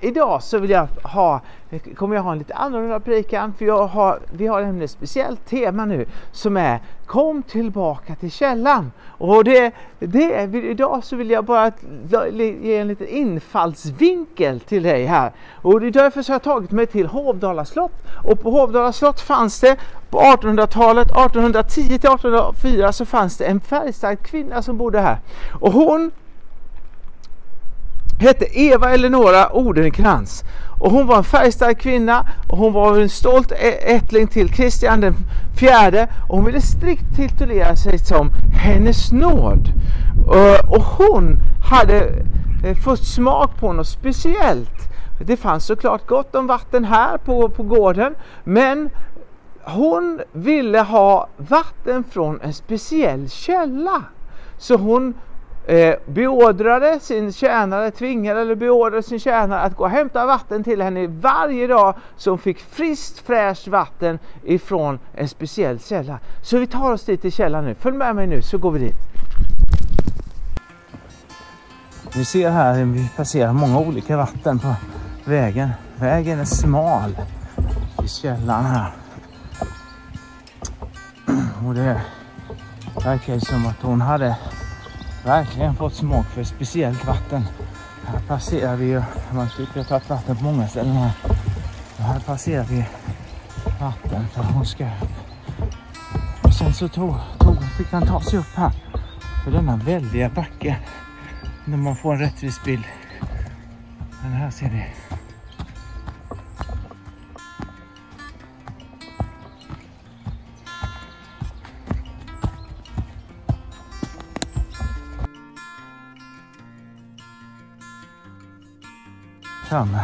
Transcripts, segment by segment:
idag så vill jag ha, kommer jag ha en lite annorlunda predikan för jag har, vi har nämligen ett speciellt tema nu som är Kom tillbaka till källan. Och det, det, idag så vill jag bara ge en liten infallsvinkel till dig här. Och det är därför så har jag tagit mig till Hovdala slott. Och på Hovdala slott fanns det på 1800-talet, 1810 till 1804 så fanns det en färgstark kvinna som bodde här. Och hon hette Eva Eleonora Odenkrans och hon var en färgstark kvinna och hon var en stolt ättling till Kristian den fjärde och hon ville strikt titulera sig som Hennes nåd. Och hon hade eh, fått smak på något speciellt. Det fanns såklart gott om vatten här på, på gården men hon ville ha vatten från en speciell källa. Så hon eh, beordrade sin tjänare, tvingade eller beordrade sin tjänare att gå och hämta vatten till henne varje dag så hon fick friskt fräscht vatten ifrån en speciell källa. Så vi tar oss dit till källan nu. Följ med mig nu så går vi dit. Ni ser här hur vi passerar många olika vatten på vägen. Vägen är smal i källan här. Och det verkar som att hon hade verkligen fått smak för speciellt vatten. Här passerar vi ju, man skulle ha tagit vatten på många ställen här. Och här passerar vi vatten för hon ska Och sen så tog, tog, fick han ta sig upp här för denna väldiga backe. När man får en rättvis bild. Men här ser ni framme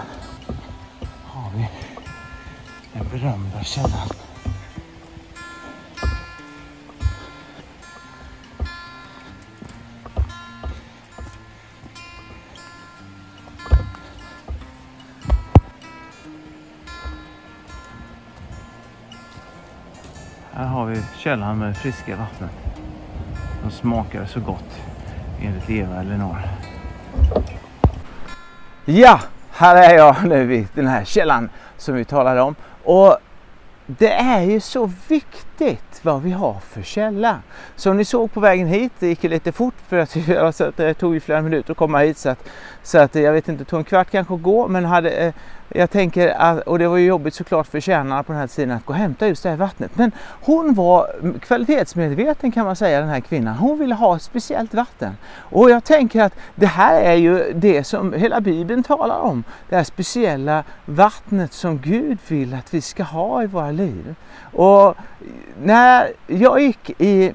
har vi den berömda källan. Här har vi källan med friska vattnet. Som smakar så gott enligt Eva Elinor. Ja, här är jag nu i den här källan som vi talade om. Och det är ju så viktigt vad vi har för källa. Som ni såg på vägen hit, det gick lite fort för att det eh, tog ju flera minuter att komma hit så att, så att eh, jag vet inte, det tog en kvart kanske att gå men hade, eh, jag tänker att, och det var ju jobbigt såklart för tjänarna på den här tiden att gå och hämta just det här vattnet. Men hon var kvalitetsmedveten kan man säga den här kvinnan. Hon ville ha ett speciellt vatten. Och jag tänker att det här är ju det som hela Bibeln talar om. Det här speciella vattnet som Gud vill att vi ska ha i våra liv. Och när jag gick i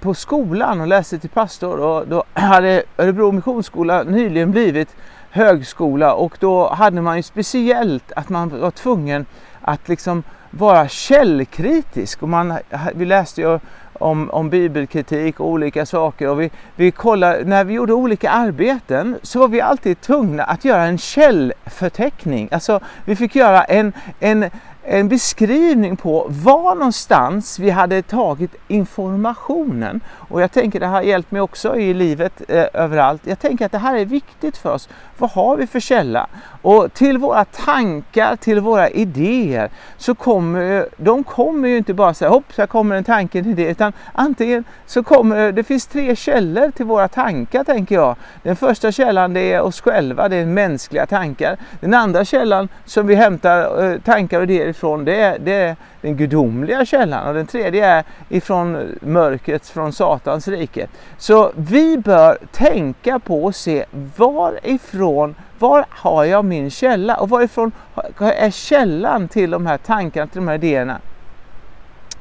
på skolan och läste till pastor och då hade Örebro Missionsskola nyligen blivit högskola och då hade man ju speciellt att man var tvungen att liksom vara källkritisk. Och man, vi läste ju om, om bibelkritik och olika saker och vi, vi kollade, när vi gjorde olika arbeten så var vi alltid tvungna att göra en källförteckning. Alltså vi fick göra en, en en beskrivning på var någonstans vi hade tagit informationen. Och jag tänker det har hjälpt mig också i livet eh, överallt. Jag tänker att det här är viktigt för oss. Vad har vi för källa? Och till våra tankar, till våra idéer, så kommer de kommer ju inte bara säga hopp, så kommer en tanke, en idé, utan antingen så kommer det finns tre källor till våra tankar tänker jag. Den första källan det är oss själva, det är mänskliga tankar. Den andra källan som vi hämtar eh, tankar och idéer ifrån, det är, det är den gudomliga källan och den tredje är ifrån mörkret, från Satans rike. Så vi bör tänka på och se varifrån var har jag min källa och varifrån är källan till de här tankarna, till de här idéerna?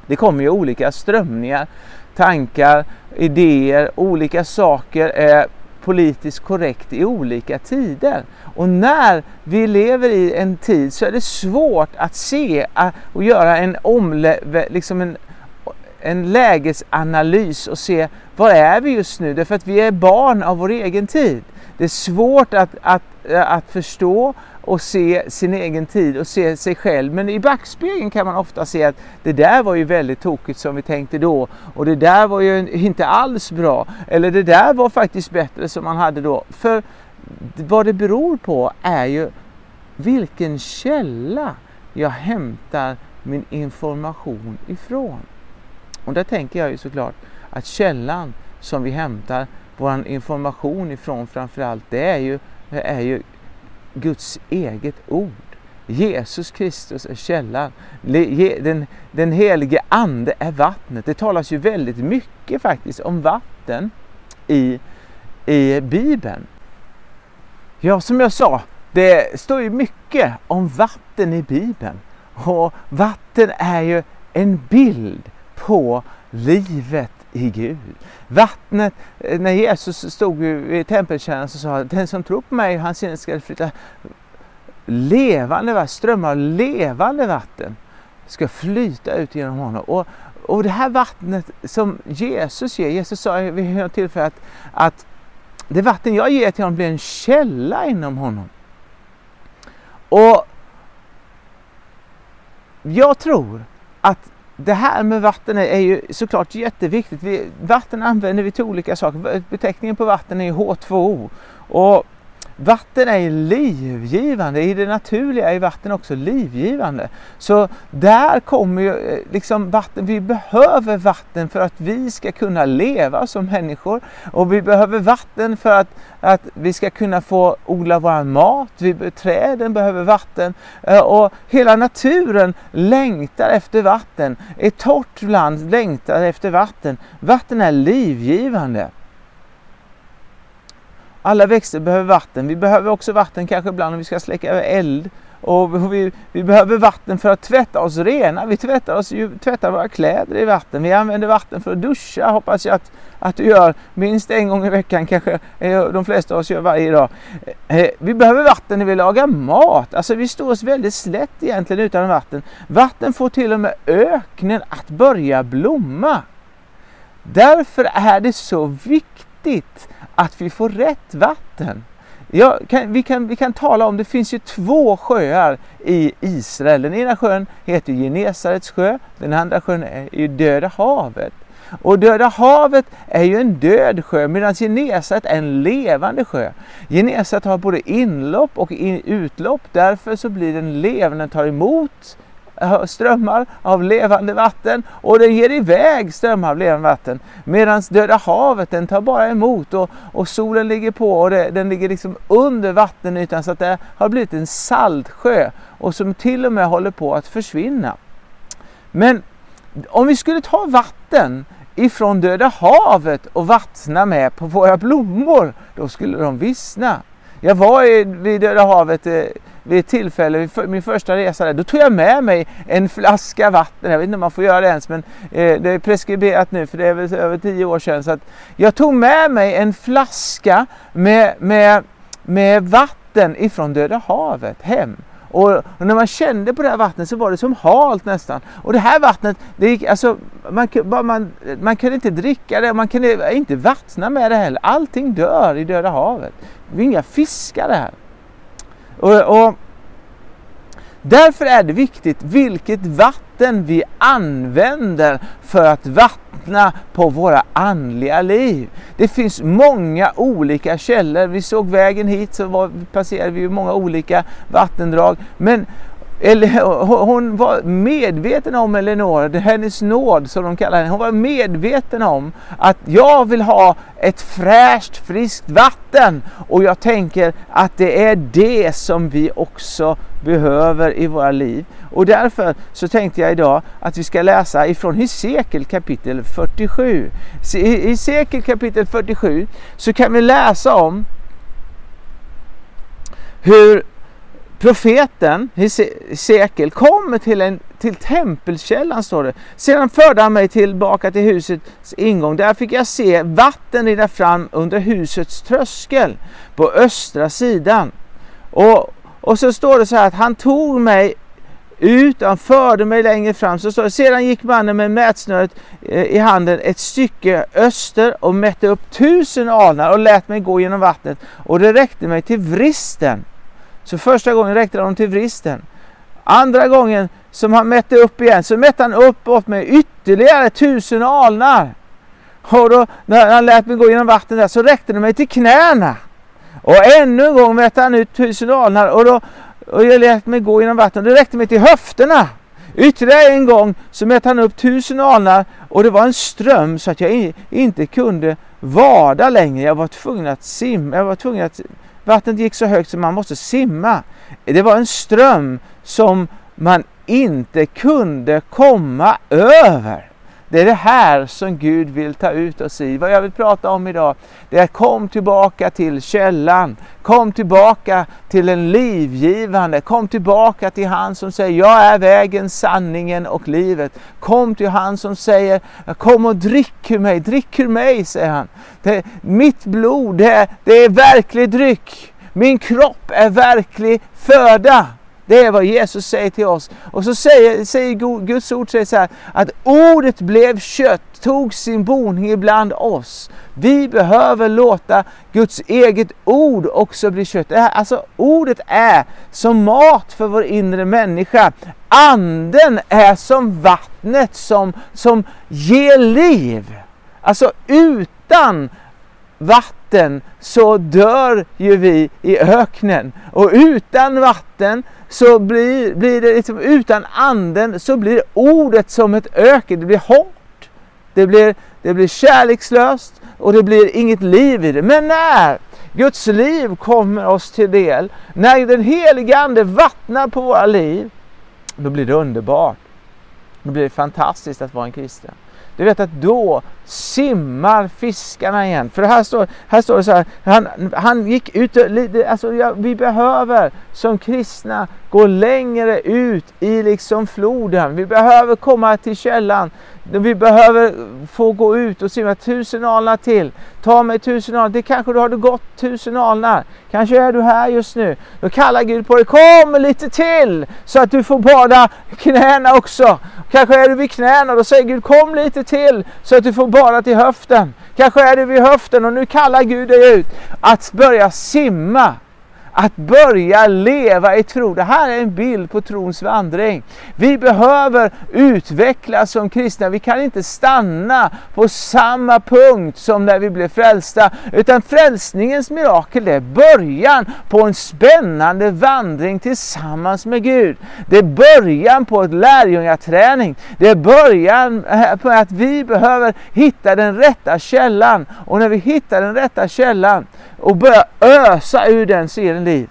Det kommer ju olika strömningar, tankar, idéer, olika saker är politiskt korrekt i olika tider. Och när vi lever i en tid så är det svårt att se och göra en, omle, liksom en, en lägesanalys och se var är vi just nu? Därför att vi är barn av vår egen tid. Det är svårt att, att, att förstå och se sin egen tid och se sig själv. Men i backspegeln kan man ofta se att det där var ju väldigt tokigt som vi tänkte då och det där var ju inte alls bra. Eller det där var faktiskt bättre som man hade då. För vad det beror på är ju vilken källa jag hämtar min information ifrån. Och där tänker jag ju såklart att källan som vi hämtar vår information ifrån framförallt, det är ju, är ju Guds eget ord. Jesus Kristus är källan. Den, den helige Ande är vattnet. Det talas ju väldigt mycket faktiskt om vatten i, i Bibeln. Ja, som jag sa, det står ju mycket om vatten i Bibeln. Och vatten är ju en bild på livet i Gud. Vattnet, eh, när Jesus stod vid tempeltjänsten och sa den som tror på mig, hans sinne ska flytta levande vatten, strömmar av levande vatten ska flyta ut genom honom. Och, och det här vattnet som Jesus ger, Jesus sa vid något tillfälle att, att det vatten jag ger till honom blir en källa inom honom. Och jag tror att det här med vatten är ju såklart jätteviktigt. Vi, vatten använder vi till olika saker. Beteckningen på vatten är H2O. Och Vatten är livgivande, i det naturliga är vatten också livgivande. Så där kommer ju eh, liksom vatten, vi behöver vatten för att vi ska kunna leva som människor och vi behöver vatten för att, att vi ska kunna få odla vår mat, vi, träden behöver vatten eh, och hela naturen längtar efter vatten. Ett torrt land längtar efter vatten. Vatten är livgivande. Alla växter behöver vatten. Vi behöver också vatten kanske ibland om vi ska släcka eld. Och vi, vi behöver vatten för att tvätta oss rena. Vi tvättar, oss, tvättar våra kläder i vatten. Vi använder vatten för att duscha. Hoppas jag att, att du gör minst en gång i veckan. Kanske eh, de flesta av oss gör varje dag. Eh, eh, vi behöver vatten när vi lagar mat. Alltså vi står oss väldigt slätt egentligen utan vatten. Vatten får till och med öknen att börja blomma. Därför är det så viktigt att vi får rätt vatten. Ja, kan, vi, kan, vi kan tala om, det finns ju två sjöar i Israel. Den ena sjön heter Genesarets sjö, den andra sjön är ju Döda havet. Och Döda havet är ju en död sjö medan Genesaret är en levande sjö. Genesaret har både inlopp och utlopp, därför så blir den levande, den tar emot strömmar av levande vatten och den ger iväg strömmar av levande vatten. Medan Döda havet den tar bara emot och, och solen ligger på och det, den ligger liksom under vattenytan så att det har blivit en saltsjö och som till och med håller på att försvinna. Men om vi skulle ta vatten ifrån Döda havet och vattna med på våra blommor, då skulle de vissna. Jag var vid Döda havet eh, vid ett tillfälle, min första resa där, då tog jag med mig en flaska vatten. Jag vet inte om man får göra det ens, men eh, det är preskriberat nu för det är väl över tio år sedan. Så att jag tog med mig en flaska med, med, med vatten ifrån Döda havet hem. Och, när man kände på det här vattnet så var det som halt nästan. Och det här vattnet, det gick, alltså, man, man, man kunde inte dricka det, man kunde inte vattna med det heller. Allting dör i Döda havet. Det är inga fiskar det här. Och, och, därför är det viktigt vilket vatten vi använder för att vattna på våra andliga liv. Det finns många olika källor. Vi såg vägen hit så var, passerade vi många olika vattendrag. Men hon var medveten om Eleonora, hennes nåd som de kallar henne, hon var medveten om att jag vill ha ett fräscht, friskt vatten och jag tänker att det är det som vi också behöver i våra liv. Och därför så tänkte jag idag att vi ska läsa ifrån Hesekiel kapitel 47. I Hesekiel kapitel 47 så kan vi läsa om hur profeten Hesekiel kommer till, en, till tempelkällan står det. Sedan förde han mig tillbaka till husets ingång. Där fick jag se vatten rinna fram under husets tröskel på östra sidan. Och, och så står det så här att han tog mig ut, han förde mig längre fram. Så står det, sedan gick mannen med mätsnöret eh, i handen ett stycke öster och mätte upp tusen alnar och lät mig gå genom vattnet och det räckte mig till vristen. Så första gången räckte de till vristen. Andra gången som han mätte upp igen så mätte han uppåt med ytterligare tusen alnar. Och då, när han lät mig gå genom vattnet där så räckte det mig till knäna. Och ännu en gång mätte han ut tusen alnar och då och jag lät mig gå genom vattnet. Det räckte mig till höfterna. Ytterligare en gång så mätte han upp tusen alnar och det var en ström så att jag inte kunde vada längre. Jag var tvungen att simma. Jag var tvungen att, vattnet gick så högt så man måste simma. Det var en ström som man inte kunde komma över. Det är det här som Gud vill ta ut oss i. Vad jag vill prata om idag, det är kom tillbaka till källan. Kom tillbaka till en livgivande. Kom tillbaka till han som säger jag är vägen, sanningen och livet. Kom till han som säger kom och drick ur mig, drick ur mig, säger han. Det, mitt blod, det, det är verklig dryck. Min kropp är verklig föda. Det är vad Jesus säger till oss. Och så säger, säger Guds ord säger så här, att ordet blev kött, tog sin boning ibland oss. Vi behöver låta Guds eget ord också bli kött. Alltså ordet är som mat för vår inre människa. Anden är som vattnet som, som ger liv. Alltså utan vatten så dör ju vi i öknen. Och utan vatten så blir, blir det liksom, utan anden så blir ordet som ett öken. Det blir hårt, det blir, det blir kärlekslöst och det blir inget liv i det. Men när Guds liv kommer oss till del, när den helige Ande vattnar på våra liv, då blir det underbart. Då blir det fantastiskt att vara en kristen. Du vet att då simmar fiskarna igen. För här står, här står det så här, han, han gick ut, alltså ja, vi behöver som kristna gå längre ut i liksom floden. Vi behöver komma till källan. Vi behöver få gå ut och simma tusen alnar till. Ta mig tusen alnar. Det kanske du har gått tusen alnar. Kanske är du här just nu. Då kallar Gud på dig. Kom lite till så att du får bada knäna också. Kanske är du vid knäna. Då säger Gud kom lite till så att du får bara till höften. Kanske är du vid höften och nu kallar Gud dig ut att börja simma att börja leva i tro. Det här är en bild på trons vandring. Vi behöver utvecklas som kristna. Vi kan inte stanna på samma punkt som när vi blev frälsta. Utan frälsningens mirakel är början på en spännande vandring tillsammans med Gud. Det är början på ett lärjungaträning. Det är början eh, på att vi behöver hitta den rätta källan. Och när vi hittar den rätta källan och börja ösa ur den så liv.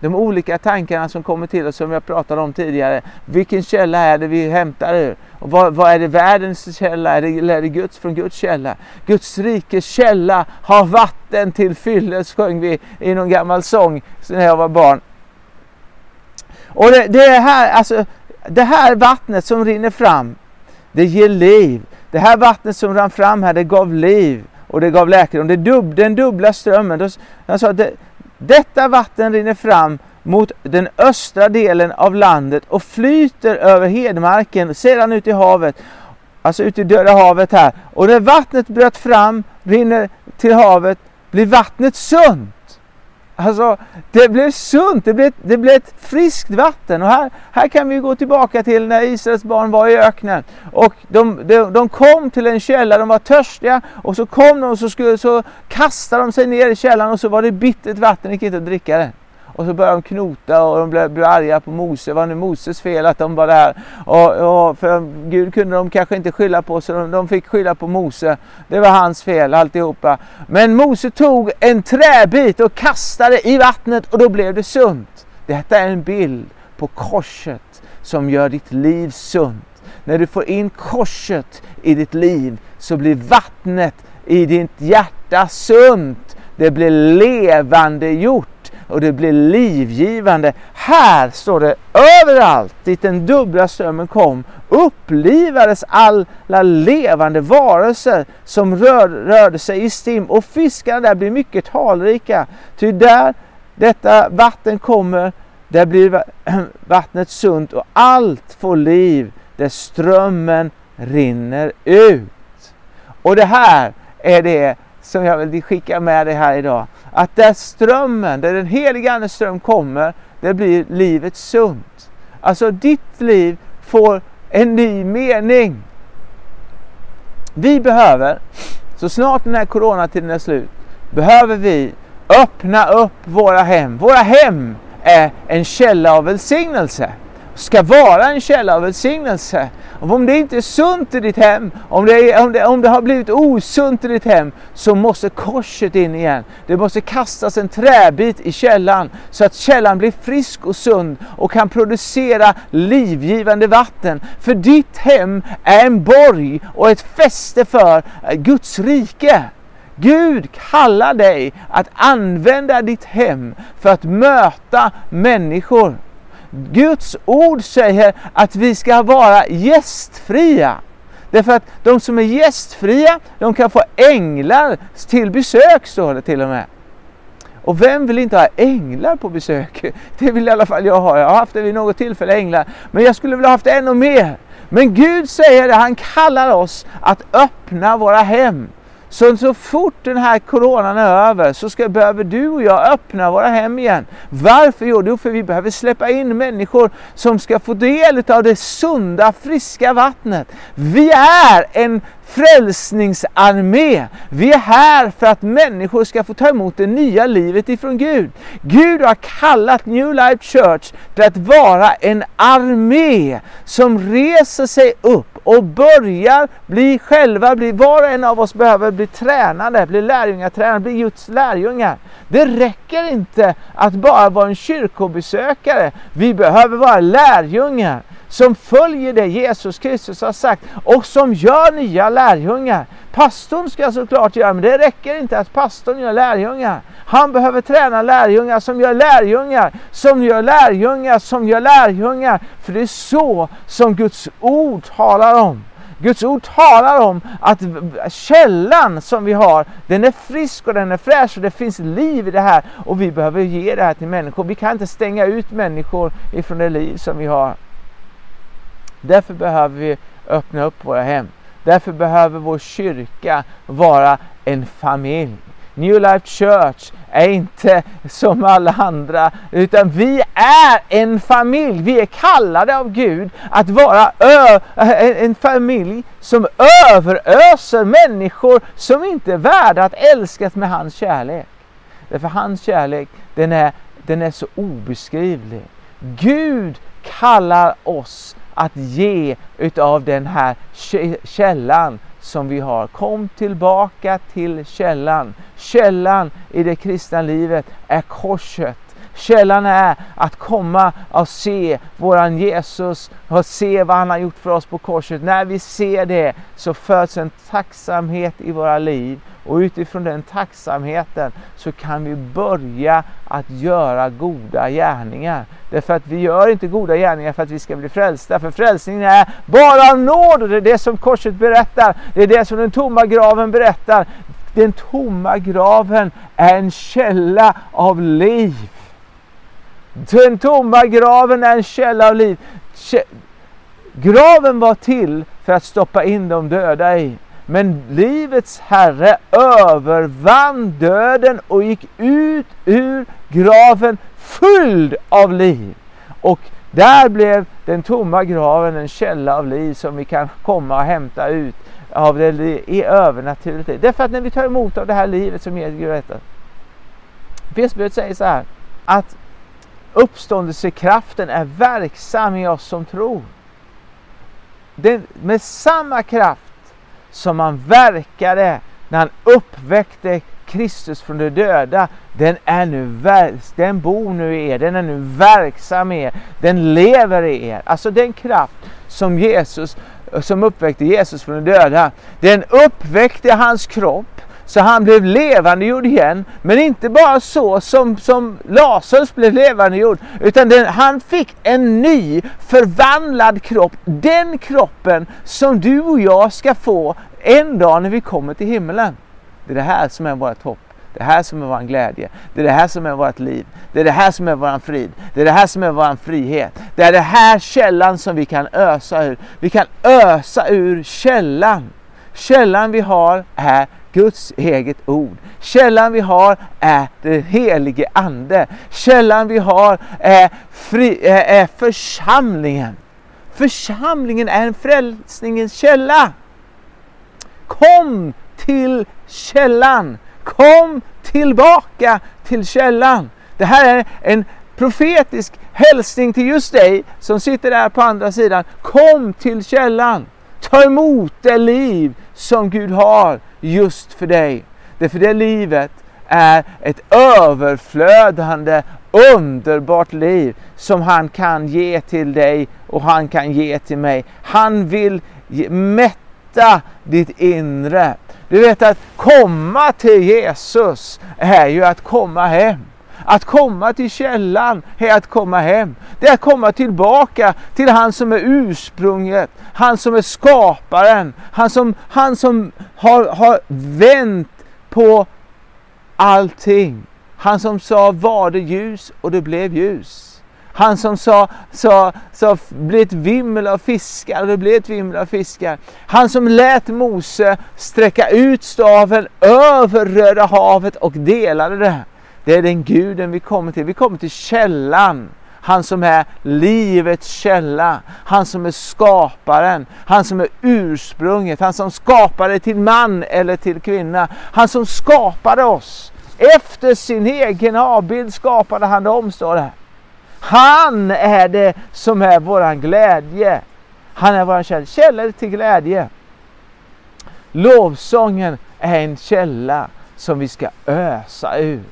De olika tankarna som kommer till oss som jag pratade om tidigare. Vilken källa är det vi hämtar ur? Och vad, vad är det världens källa? Är det, eller är det Guds från Guds källa? Guds rikes källa har vatten till fylles sjöng vi i någon gammal sång när jag var barn. Och det, det, här, alltså, det här vattnet som rinner fram, det ger liv. Det här vattnet som rann fram här, det gav liv och det gav läkedom. Det dub, den dubbla strömmen. Han sa det, detta vatten rinner fram mot den östra delen av landet och flyter över hedmarken sedan ut i havet. Alltså ut i Döda havet här. Och när vattnet bröt fram, rinner till havet, blir vattnet sunt. Alltså, det blev sunt, det blev, det blev ett friskt vatten. Och här, här kan vi gå tillbaka till när Israels barn var i öknen. Och de, de, de kom till en källa, de var törstiga och så kom de och så, skulle, så kastade de sig ner i källan och så var det bittert vatten, det gick inte att dricka det. Och så började de knota och de blev, blev arga på Mose. Var det Moses fel att de var där. Och, och för Gud kunde de kanske inte skylla på så de, de fick skylla på Mose. Det var hans fel alltihopa. Men Mose tog en träbit och kastade i vattnet och då blev det sunt. Detta är en bild på korset som gör ditt liv sunt. När du får in korset i ditt liv så blir vattnet i ditt hjärta sunt. Det blir levande gjort och det blir livgivande. Här står det överallt dit den dubbla strömmen kom upplivades alla levande varelser som rör, rörde sig i stim och fiskarna där blir mycket talrika. Ty där detta vatten kommer, där blir vattnet sunt och allt får liv där strömmen rinner ut. Och det här är det som jag vill skicka med dig här idag. Att där strömmen, där den heliga Andes ström kommer, det blir livet sunt. Alltså ditt liv får en ny mening. Vi behöver, så snart den här coronatiden är slut, behöver vi öppna upp våra hem. Våra hem är en källa av välsignelse ska vara en källa av välsignelse. Om det inte är sunt i ditt hem, om det, är, om, det, om det har blivit osunt i ditt hem, så måste korset in igen. Det måste kastas en träbit i källan så att källan blir frisk och sund och kan producera livgivande vatten. För ditt hem är en borg och ett fäste för eh, Guds rike. Gud kallar dig att använda ditt hem för att möta människor. Guds ord säger att vi ska vara gästfria. Därför att de som är gästfria, de kan få änglar till besök, står det till och med. Och vem vill inte ha änglar på besök? Det vill i alla fall jag ha. Jag har haft det vid något tillfälle, änglar. Men jag skulle vilja haft ännu mer. Men Gud säger det, han kallar oss att öppna våra hem så, så fort den här coronan är över så ska, behöver du och jag öppna våra hem igen. Varför? Jo, för vi behöver släppa in människor som ska få del av det sunda, friska vattnet. Vi är en frälsningsarmé. Vi är här för att människor ska få ta emot det nya livet ifrån Gud. Gud har kallat New Life Church till att vara en armé som reser sig upp och börjar bli själva, bli, var och en av oss behöver bli tränade, bli lärjungatränade, bli Guds lärjungar. Det räcker inte att bara vara en kyrkobesökare. Vi behöver vara lärjungar som följer det Jesus Kristus har sagt och som gör nya lärjungar. Pastorn ska såklart göra, men det räcker inte att pastorn gör lärjungar. Han behöver träna lärjungar som gör lärjungar, som gör lärjungar, som gör lärjungar. För det är så som Guds ord talar om. Guds ord talar om att källan som vi har, den är frisk och den är fräsch och det finns liv i det här. Och vi behöver ge det här till människor. Vi kan inte stänga ut människor ifrån det liv som vi har. Därför behöver vi öppna upp våra hem. Därför behöver vår kyrka vara en familj. New Life Church är inte som alla andra, utan vi är en familj. Vi är kallade av Gud att vara en familj som överöser människor som inte är värda att älskas med hans kärlek. Därför hans kärlek, den är, den är så obeskrivlig. Gud kallar oss att ge utav den här källan som vi har. Kom tillbaka till källan. Källan i det kristna livet är korset. Källan är att komma och se våran Jesus och se vad han har gjort för oss på korset. När vi ser det så föds en tacksamhet i våra liv och utifrån den tacksamheten så kan vi börja att göra goda gärningar. Därför att vi gör inte goda gärningar för att vi ska bli frälsta. För frälsningen är bara nåd och det är det som korset berättar. Det är det som den tomma graven berättar. Den tomma graven är en källa av liv. Den tomma graven är en källa av liv. Graven var till för att stoppa in de döda i. Men livets Herre övervann döden och gick ut ur graven fylld av liv. Och där blev den tomma graven en källa av liv som vi kan komma och hämta ut av det i övernaturligt liv. Därför att när vi tar emot av det här livet som ger Gud detta. Fesbrevet säger så här att uppståndelsekraften är verksam i oss som tror. Den, med samma kraft som han verkade när han uppväckte Kristus från de döda, den, är nu, den bor nu i er, den är nu verksam i er, den lever i er. Alltså den kraft som Jesus som uppväckte Jesus från de döda, den uppväckte hans kropp så han blev levandegjord igen. Men inte bara så som, som Lazarus blev levandegjord. Utan den, han fick en ny förvandlad kropp. Den kroppen som du och jag ska få en dag när vi kommer till himmelen. Det är det här som är vårt hopp. Det är det här som är vår glädje. Det är det här som är vårt liv. Det är det här som är vår frid. Det är det här som är vår frihet. Det är det här källan som vi kan ösa ur. Vi kan ösa ur källan. Källan vi har är Guds eget ord. Källan vi har är den helige Ande. Källan vi har är, fri, är församlingen. Församlingen är en frälsningens källa. Kom till källan. Kom tillbaka till källan. Det här är en profetisk hälsning till just dig som sitter där på andra sidan. Kom till källan. Ta emot det liv som Gud har just för dig. Därför det livet är ett överflödande, underbart liv som han kan ge till dig och han kan ge till mig. Han vill mätta ditt inre. Du vet att komma till Jesus är ju att komma hem. Att komma till källan är att komma hem. Det är att komma tillbaka till han som är ursprunget, han som är skaparen, han som, han som har, har vänt på allting. Han som sa var det ljus och det blev ljus. Han som sa, sa, sa bli ett vimmel av fiskar och det blev ett vimmel av fiskar. Han som lät Mose sträcka ut staven över Röda havet och delade det. Det är den guden vi kommer till. Vi kommer till källan. Han som är livets källa, han som är skaparen, han som är ursprunget, han som skapade till man eller till kvinna, han som skapade oss. Efter sin egen avbild skapade han dem, står det. Han är det som är våran glädje. Han är våran källa, källa till glädje. Lovsången är en källa som vi ska ösa ur.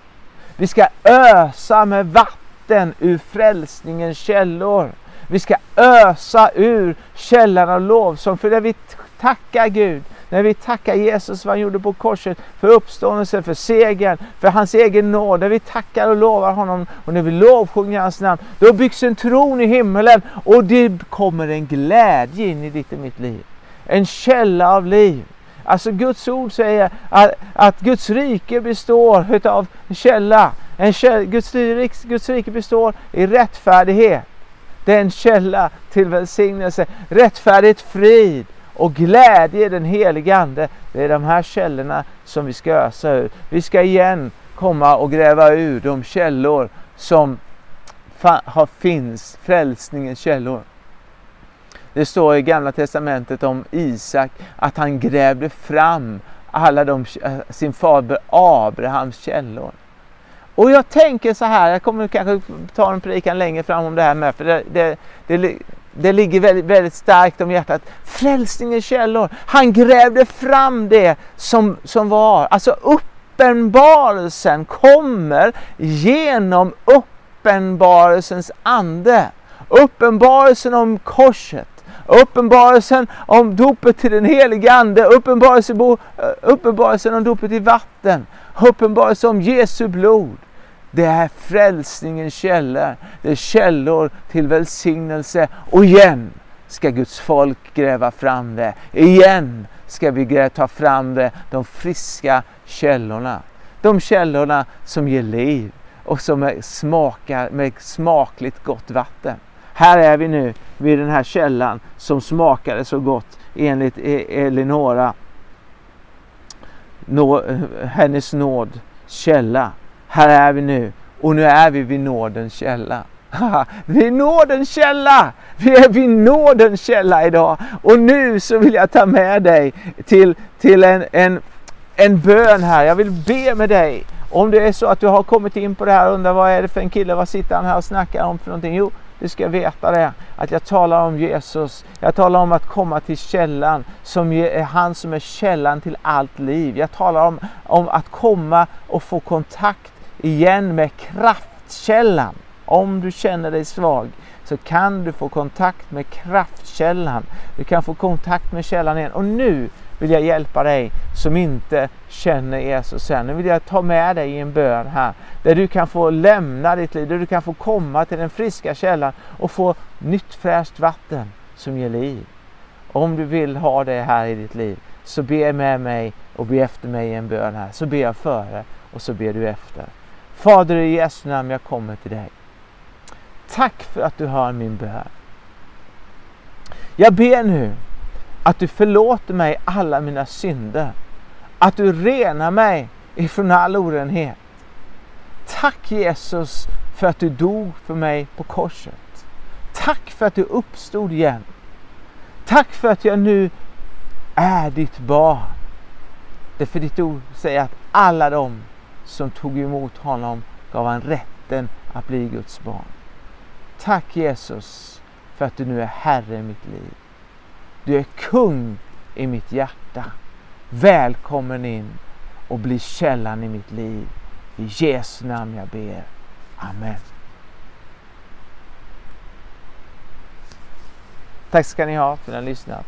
Vi ska ösa med vatten ur frälsningens källor. Vi ska ösa ur källan av lovsång. För det vi tackar Gud, när vi tackar Jesus för vad han gjorde på korset, för uppståndelsen, för segern, för hans egen nåd. När vi tackar och lovar honom och när vi lovsjunger hans namn, då byggs en tron i himmelen och det kommer en glädje in i ditt och mitt liv. En källa av liv. Alltså Guds ord säger att, att Guds rike består utav en källa. En källa Guds, Guds rike består i rättfärdighet. Det är en källa till välsignelse. Rättfärdighet, frid och glädje i den helige Ande. Det är de här källorna som vi ska ösa ur. Vi ska igen komma och gräva ur de källor som finns, frälsningens källor. Det står i Gamla Testamentet om Isak att han grävde fram alla de, eh, sin fader Abrahams källor. Och jag tänker så här, jag kommer kanske ta en predikan längre fram om det här med, för det, det, det, det ligger väldigt, väldigt starkt om hjärtat. Frälsningens källor, han grävde fram det som, som var, alltså uppenbarelsen kommer genom uppenbarelsens ande. Uppenbarelsen om korset, Uppenbarelsen om dopet till den helige Ande, uppenbarelsen, eh, uppenbarelsen om dopet i vatten, uppenbarelsen om Jesu blod. Det är frälsningens källor. Det är källor till välsignelse. Och igen ska Guds folk gräva fram det. Igen ska vi ta fram det, de friska källorna. De källorna som ger liv och som smakar med smakligt gott vatten. Här är vi nu vid den här källan som smakade så gott enligt e- Elinora. Nå, hennes nåd källa. Här är vi nu och nu är vi vid nådens källa. Vi är nådens källa! Vi är vid nådens källa idag. Och nu så vill jag ta med dig till, till en, en, en bön här. Jag vill be med dig. Om det är så att du har kommit in på det här och undrar vad är det för en kille, vad sitter han här och snackar om för någonting? Jo, du ska veta det, att jag talar om Jesus. Jag talar om att komma till källan, som är han som är källan till allt liv. Jag talar om, om att komma och få kontakt igen med kraftkällan. Om du känner dig svag så kan du få kontakt med kraftkällan. Du kan få kontakt med källan igen. Och nu vill jag hjälpa dig som inte känner Jesus än. Nu vill jag ta med dig i en bön här där du kan få lämna ditt liv, där du kan få komma till den friska källan och få nytt fräscht vatten som ger liv. Om du vill ha det här i ditt liv så be med mig och be efter mig i en bön här. Så ber jag före och så ber du efter. Fader i Jesu namn, jag kommer till dig. Tack för att du hör min bön. Jag ber nu att du förlåter mig alla mina synder. Att du renar mig ifrån all orenhet. Tack Jesus för att du dog för mig på korset. Tack för att du uppstod igen. Tack för att jag nu är ditt barn. Det för ditt ord säger att alla de som tog emot honom gav han rätten att bli Guds barn. Tack Jesus för att du nu är Herre i mitt liv. Du är kung i mitt hjärta. Välkommen in och bli källan i mitt liv. I Jesu namn jag ber. Amen. Tack ska ni ha för att ni har lyssnat.